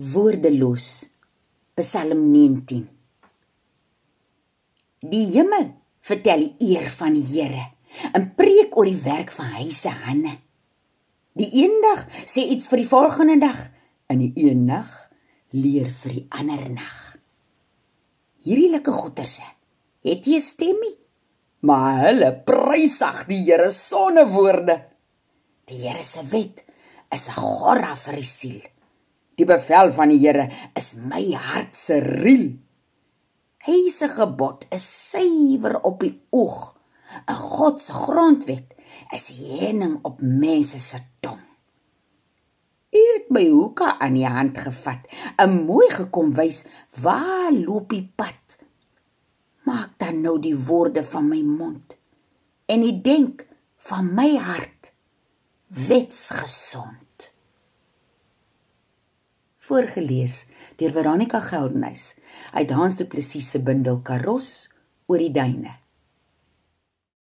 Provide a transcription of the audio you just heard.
woordeloos. Psalm 19. Die hemel vertel die eer van die Here en preek oor die werk van hy se hande. Die eendag sê iets vir die volgende dag en die een nag leer vir die ander nag. Hierdie lekker goeterse het jy stemmie, maar hulle prysag die Here sonder woorde. Die Here se wet is 'n gorra vir die siel. Die bevel van die Here is my hart se riel. Hy se gebod is suiwer op die oog. 'n God se grondwet is heuning op mense se tong. U het my hoeke aan die hand gevat, 'n mooi gekom wys waar loop die pad. Maak dan nou die woorde van my mond en die denk van my hart wetsgesond voorgeles deur Veronica Geldenhuys uit Hans Du Plessis se bundel Karos oor die duine.